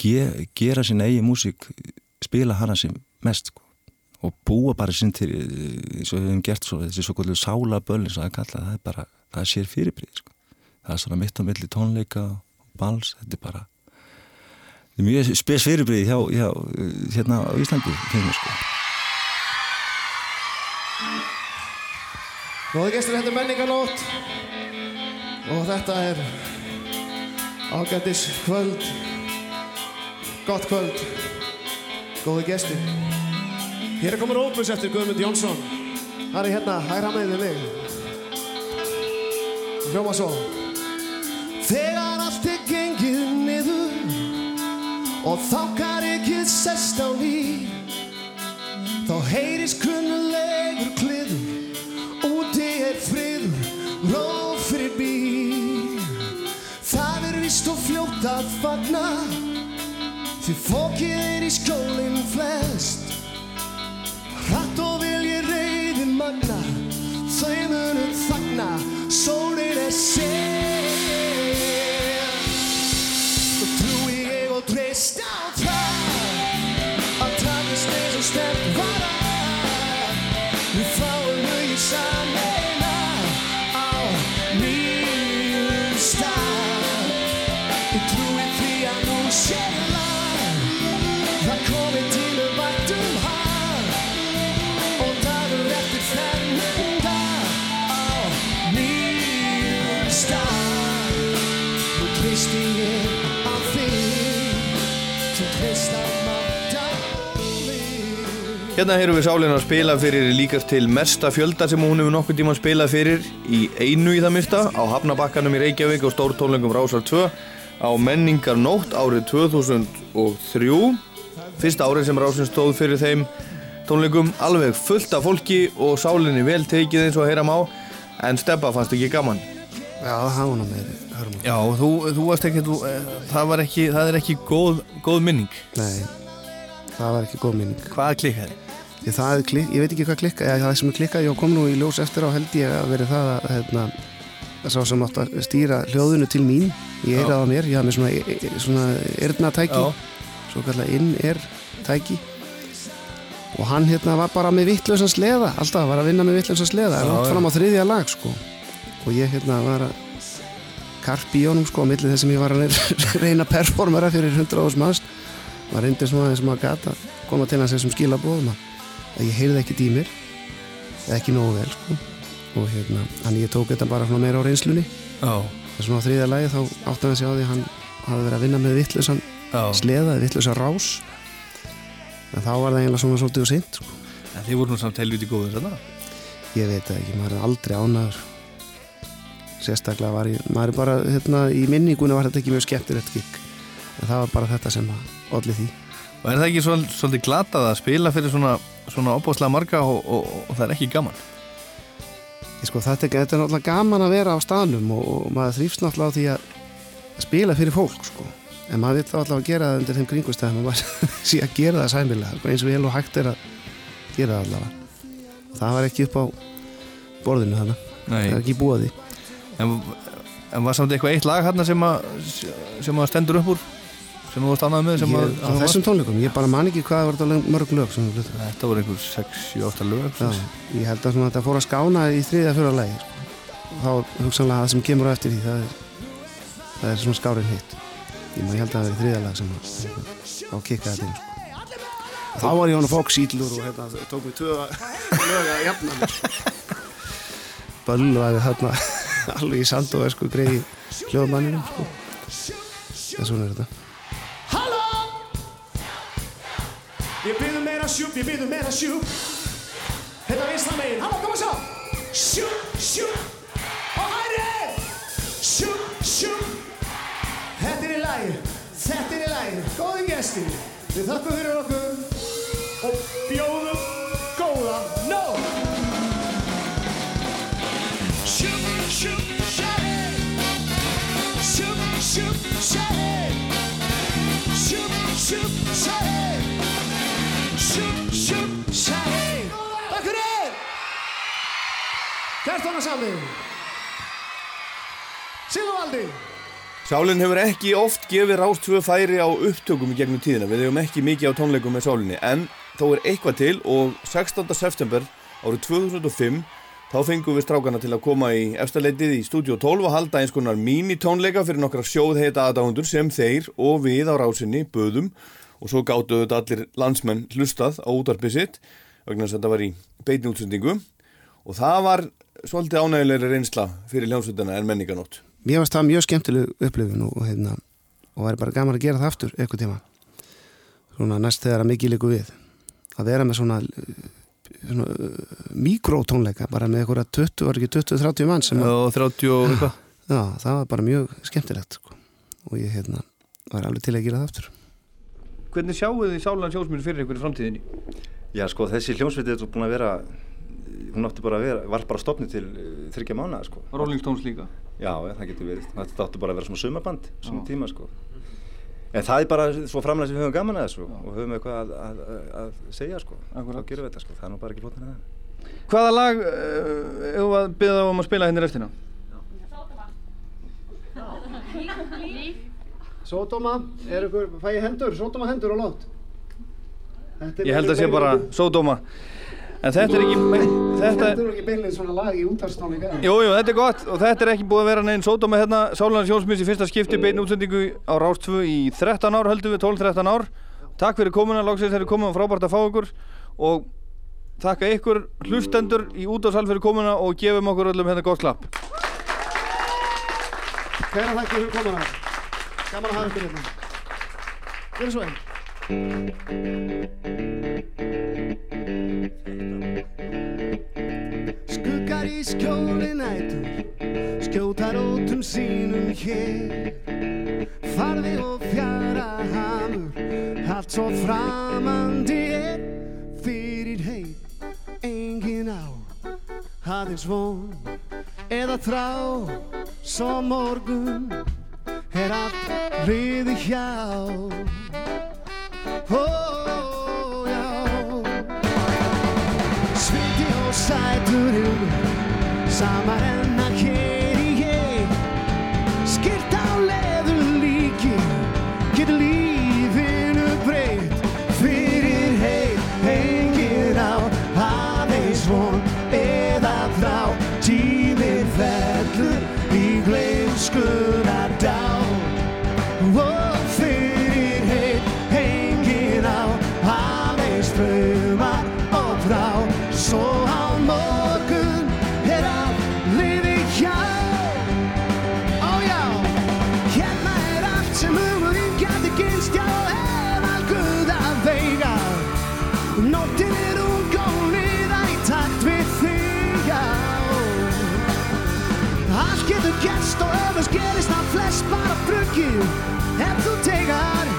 ge, gera sín eigin músík spila hana sem mest sko. og búa bara sinn til eins og við hefum gert svo, þessi svo kvöldu sálaböll eins og það kalla, það er bara það sér fyrirbrið sko. það er svona mitt á milli tónleika og bals, þetta er bara þetta er mjög spes fyrirbrið hjá, hjá hérna á Íslandi finnum við sko Góði gestur, þetta er menninganótt og þetta er ágættis kvöld gott kvöld góði gestur Hér er komin óbus eftir Guðmund Jónsson. Það er hérna, hægra með við mig. Hljóma svo. Þegar allt er gengið niður og þákar ekki sest á ný þá heyrist kunnulegur kliður. Úti er friður, róf fyrir bíl. Það er vist og fljótt að fagna Því fókið er í skólinn flest. Hratt og vilji reyði magna Þau munum þagna. Sólinn er sér Hérna heyrum við Sálina að spila fyrir líkast til mesta fjölda sem hún hefur nokkuð tíma spilað fyrir í einu í það mista á Hafnabakkanum í Reykjavík og stórtónlengum Rásar 2 á Menningar Nótt árið 2003 fyrsta árið sem Rásin stóð fyrir þeim tónleikum. Alveg fullt af fólki og Sálinni vel tekið eins og heyram á en Steppa fannst ekki gaman? Já, það var nú með hörmum. Já, þú, þú varst ekki, þú, eh, það, var ekki það er ekki góð, góð minning. Nei, það var ekki góð minning. Hvað klikkaði? Ég, það er klik, ég veit ekki hvað klikka, eða það sem er klikkað, ég kom nú í ljós eftir á held ég að veri það að hérna, að sá sem átt að stýra hljóðinu til mín, ég eiraði á mér, ég hafði með svona, e- e- svona erðnatæki, svo kallar inn-er tæki og hann hérna var bara með vittlausan sleða, alltaf var að vinna með vittlausan sleða, Já, langt já. fram á þriðja lag sko. Og ég hérna var að karpi í honum sko á milli þess sem ég var að reyna- performera fyrir 100 manns. Var reyndir svona eins og maður gata koma til hans þessum skilabóðum að að ég heyrði ekki í mér ekki nógu vel sko. Og hérna, hann ég tók þetta bara meira á reynslunni. Já, þess svona á þriðja lagi þá átti hann sig á því hann hafði verið að vinna með vittlausan já. sleða, vittlausan rás. En þá var það eiginlega svona svolítið og sint sko. En þið voru nú samt helviti góður þarna? Ég veit ekki, maður er aldrei ánæður sérstaklega var ég maður er bara, hérna, í minningunni var þetta ekki mjög skemmtilegt gig. En það var bara þetta sem að olli því. Og er það ekki svol, svolítið glatað að spila fyrir svona, svona opáslega marga og, og, og það er ekki gaman? sko, þetta, er, þetta er náttúrulega gaman að vera á staðnum og, og maður þrýfst náttúrulega á því að spila fyrir fólk sko. en maður vill þá alltaf að gera það undir þeim kringustæðum og maður sé að gera það sæmilega sko, eins og vel og hægt er að gera það allavega. Það var ekki upp á borðinu þannig það er ekki búið því. En, en var samt eitthvað eitt lag hérna sem að, sem að stendur upp úr sem þú varst annað með sem að, ég, á þessum tónleikum, ég bara man ekki hvað var þetta lög- mörg lög sem við flutum Þetta voru einhver 6-7-8 lög Já, ég held að þetta fór að skána í þriðja fyrir lagi sko. þá hugsanlega það sem kemur á eftir því það er, það er svona skárin hitt ég, man, ég held að það er þriðja lag sem að- þá kikkaði þetta inn sko. Þá var ég hann að fók sítlur og hérna, tók mig tvö lög að jafna sko. bölvaði þarna alveg í sand og esku greiði hljóðmanninum sko. en svona er þetta meira sjúp, við byrðum meira sjúp Þetta vinstra megin, halló, koma svo Sjúp, sjúp Og hæri Sjúp, sjúp Þetta er í lagi, þetta er í lagi Góði gesti, við þakkum fyrir okkur. Og bjóðum góða nóg Sjúp, sjúp, sjæri Sjúp, sjúp, sjæri Sjúp, sjúp, sjæri Hvert hana sami Sigurvaldi. Sálin hefur ekki oft gefið rást tvö færi á upptökum í gegnum tíðina. Við hefum ekki mikið á tónleikum með Sálinni. En þó er eitthvað til og 16. september árið 2005 þá fengum við strákana til að koma í efstaleitið í Studio 12 og halda eins konar mini-tónleika fyrir nokkra sjóðheita aðdáhundur sem þeir og við á rásinni böðum og svo gáttu þetta allir landsmenn hlustað á útarpið sitt vegna þess að þetta var í beinni útsendingu. Og það var svolítið ánægilegri reynsla fyrir hljómsveitina en menninganótt mér varst það mjög skemmtileg upplifun og, hérna, og væri bara gaman að gera það aftur eitthvað tíma. Svona næst þegar að mikið líku við. Að vera með svona, svona uh, mikrótónleika bara með eitthvað 20, var ekki 20-30 mann sem að, og 30 og eitthvað. Já, það var bara mjög skemmtilegt sko. og ég hérna var alveg til að gera það aftur. Hvernig sjáu þið Sálan sjósmýr fyrir ykkur í framtíðinni? Já, sko, þessi hljómsveit er búin að vera, hún átti bara að vera, var bara stopnið til uh, þryggja mánuða, sko. Rolling Stones líka Já, já, það getur verið. Þetta átti bara að vera svona sumaband, svona tíma, sko. En það er bara svo framlega sem við höfum gaman að þessu og höfum eitthvað að, að, að, að segja, sko. Akkurat. Þá gerum við þetta, sko. Það er nú bara ekki flóttan að það. Hvaða lag uh, hefur við að byrja um að spila hérna restina? Sódóma, er ykkur, fæ ég hendur, sódóma hendur og lót Ég held að sé bara Sódóma En þetta er ekki, þetta, er ekki beinlega svona lag í útarstónleika jú, jú, þetta er gott og þetta er ekki búið að vera neinn sódóma hérna. Sálarnas Jónsmins í fyrsta skipti beinn útsendingu á Rástvö í 13 ár höldum við, 12-13 ár. Takk fyrir komuna, loksins þeir eru komið og frábært að fá ykkur. Og þakka ykkur hlustendur í útásal fyrir komuna og gefum okkur öllum hérna gott klapp Hver að þakka fyrir komuna. Gaman að hafa ykkur hérna. Gjör svo einn Skuggar í skjóli nætur Skjóta rótum sínum hér. Farði og fjara hamur Allt svo framandi er. Fyrir heit Engin á Aðeins von Eða þrá. Svo morgun Er allt riði hjá bruggið Ef þú tegar,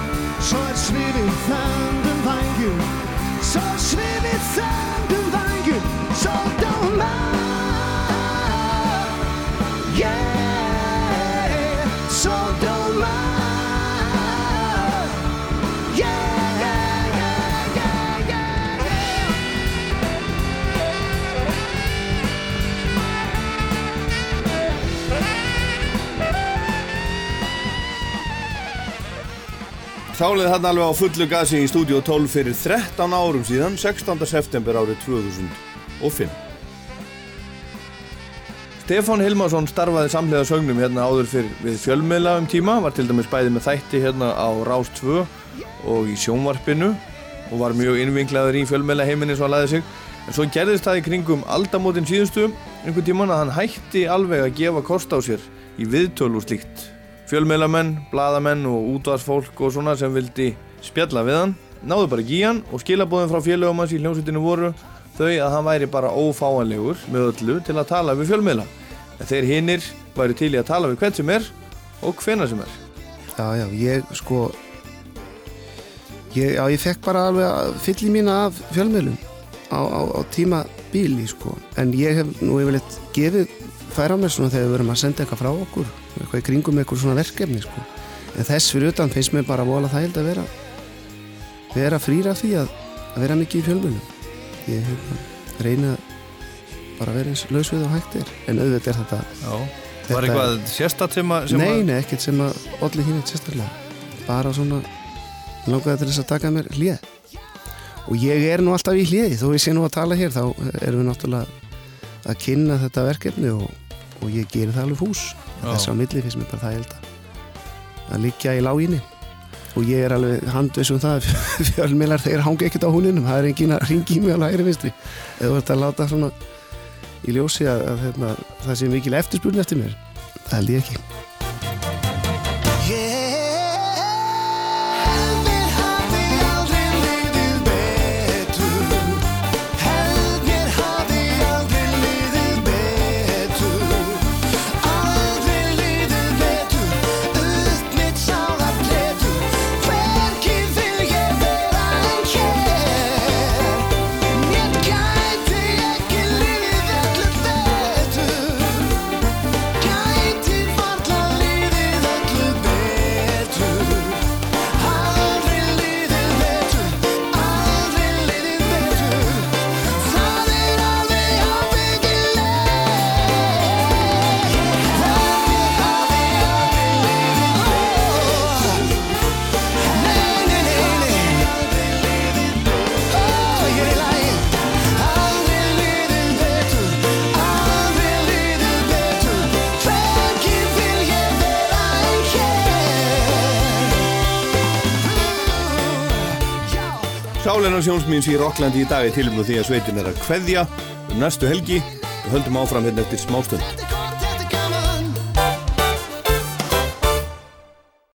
svo er svifið þöndum vangjum Svo Sálið þarna alveg á fullu gasi í stúdíu 12 fyrir 13 árum síðan, 16. september árið 2005. Stefán Hilmarsson starfaði samlega sögnum hérna áður fyrir við fjölmiðla um tíma, var til dæmis bæði með þætti hérna á Rás 2 og í sjónvarpinu og var mjög innvinklaður í fjölmiðla heiminni svo að laði sig. En svo gerðist það í kringum aldamótin síðustu einhvern tíman að hann hætti alveg að gefa kost á sér í viðtöl og slíkt. Fjölmiðlamenn, bladamenn og útvarsfólk og svona sem vildi spjalla við hann. Náðu bara ekki í hann og skilabóðin frá félögum hans í hljómsveitinu voru þau að hann væri bara ófáanlegur með öllu til að tala við fjölmiðla. En þeir hinnir væri til í að tala við hvern sem er og hvena sem er. Já, já, ég sko ég, Já, ég fekk bara alveg að fyll í mína af fjölmiðlum á, á, á tíma bíli, sko. En ég hef nú yfirleitt gefið færa á mér svona þegar við verum að senda eitthvað frá okkur eitthvað í kringum eitthvað svona verkefni, sko. En þess fyrir utan finnst mér bara vola þægild að vera vera frýra því að, að vera mikið í fjölmiðlum. Ég hérna, reyna bara að vera eins laus við og hægt er. En auðvitað er þetta Já, Þetta- var eitthvað sérstatt sem að sem Nei, nei, ekkert sem að olli hinn eitt sérstaklega. Bara svona langaði til þess að taka mér hlið og ég er nú alltaf í hliði þó ég sé nú að tala hér þá erum við náttúrulega að kynna þetta verkefni og, og ég gerir það alveg fús. Þess á milli finnst mér bara það held að að liggja í láginni. Og ég er alveg handvis um það að fjölmiðlar þeir hanga ekkert á húninum. Það er engin að ringi í mig á læri vinstri. Eða þú ert að láta svona í ljósi að, að, að, það sé mikil eftirspurn eftir mér það held ég ekki Sjónsmýns í Rocklandi í dag er tilumlu því að sveitin er að kveðja um næstu helgi og höldum áfram hérna eftir smástund.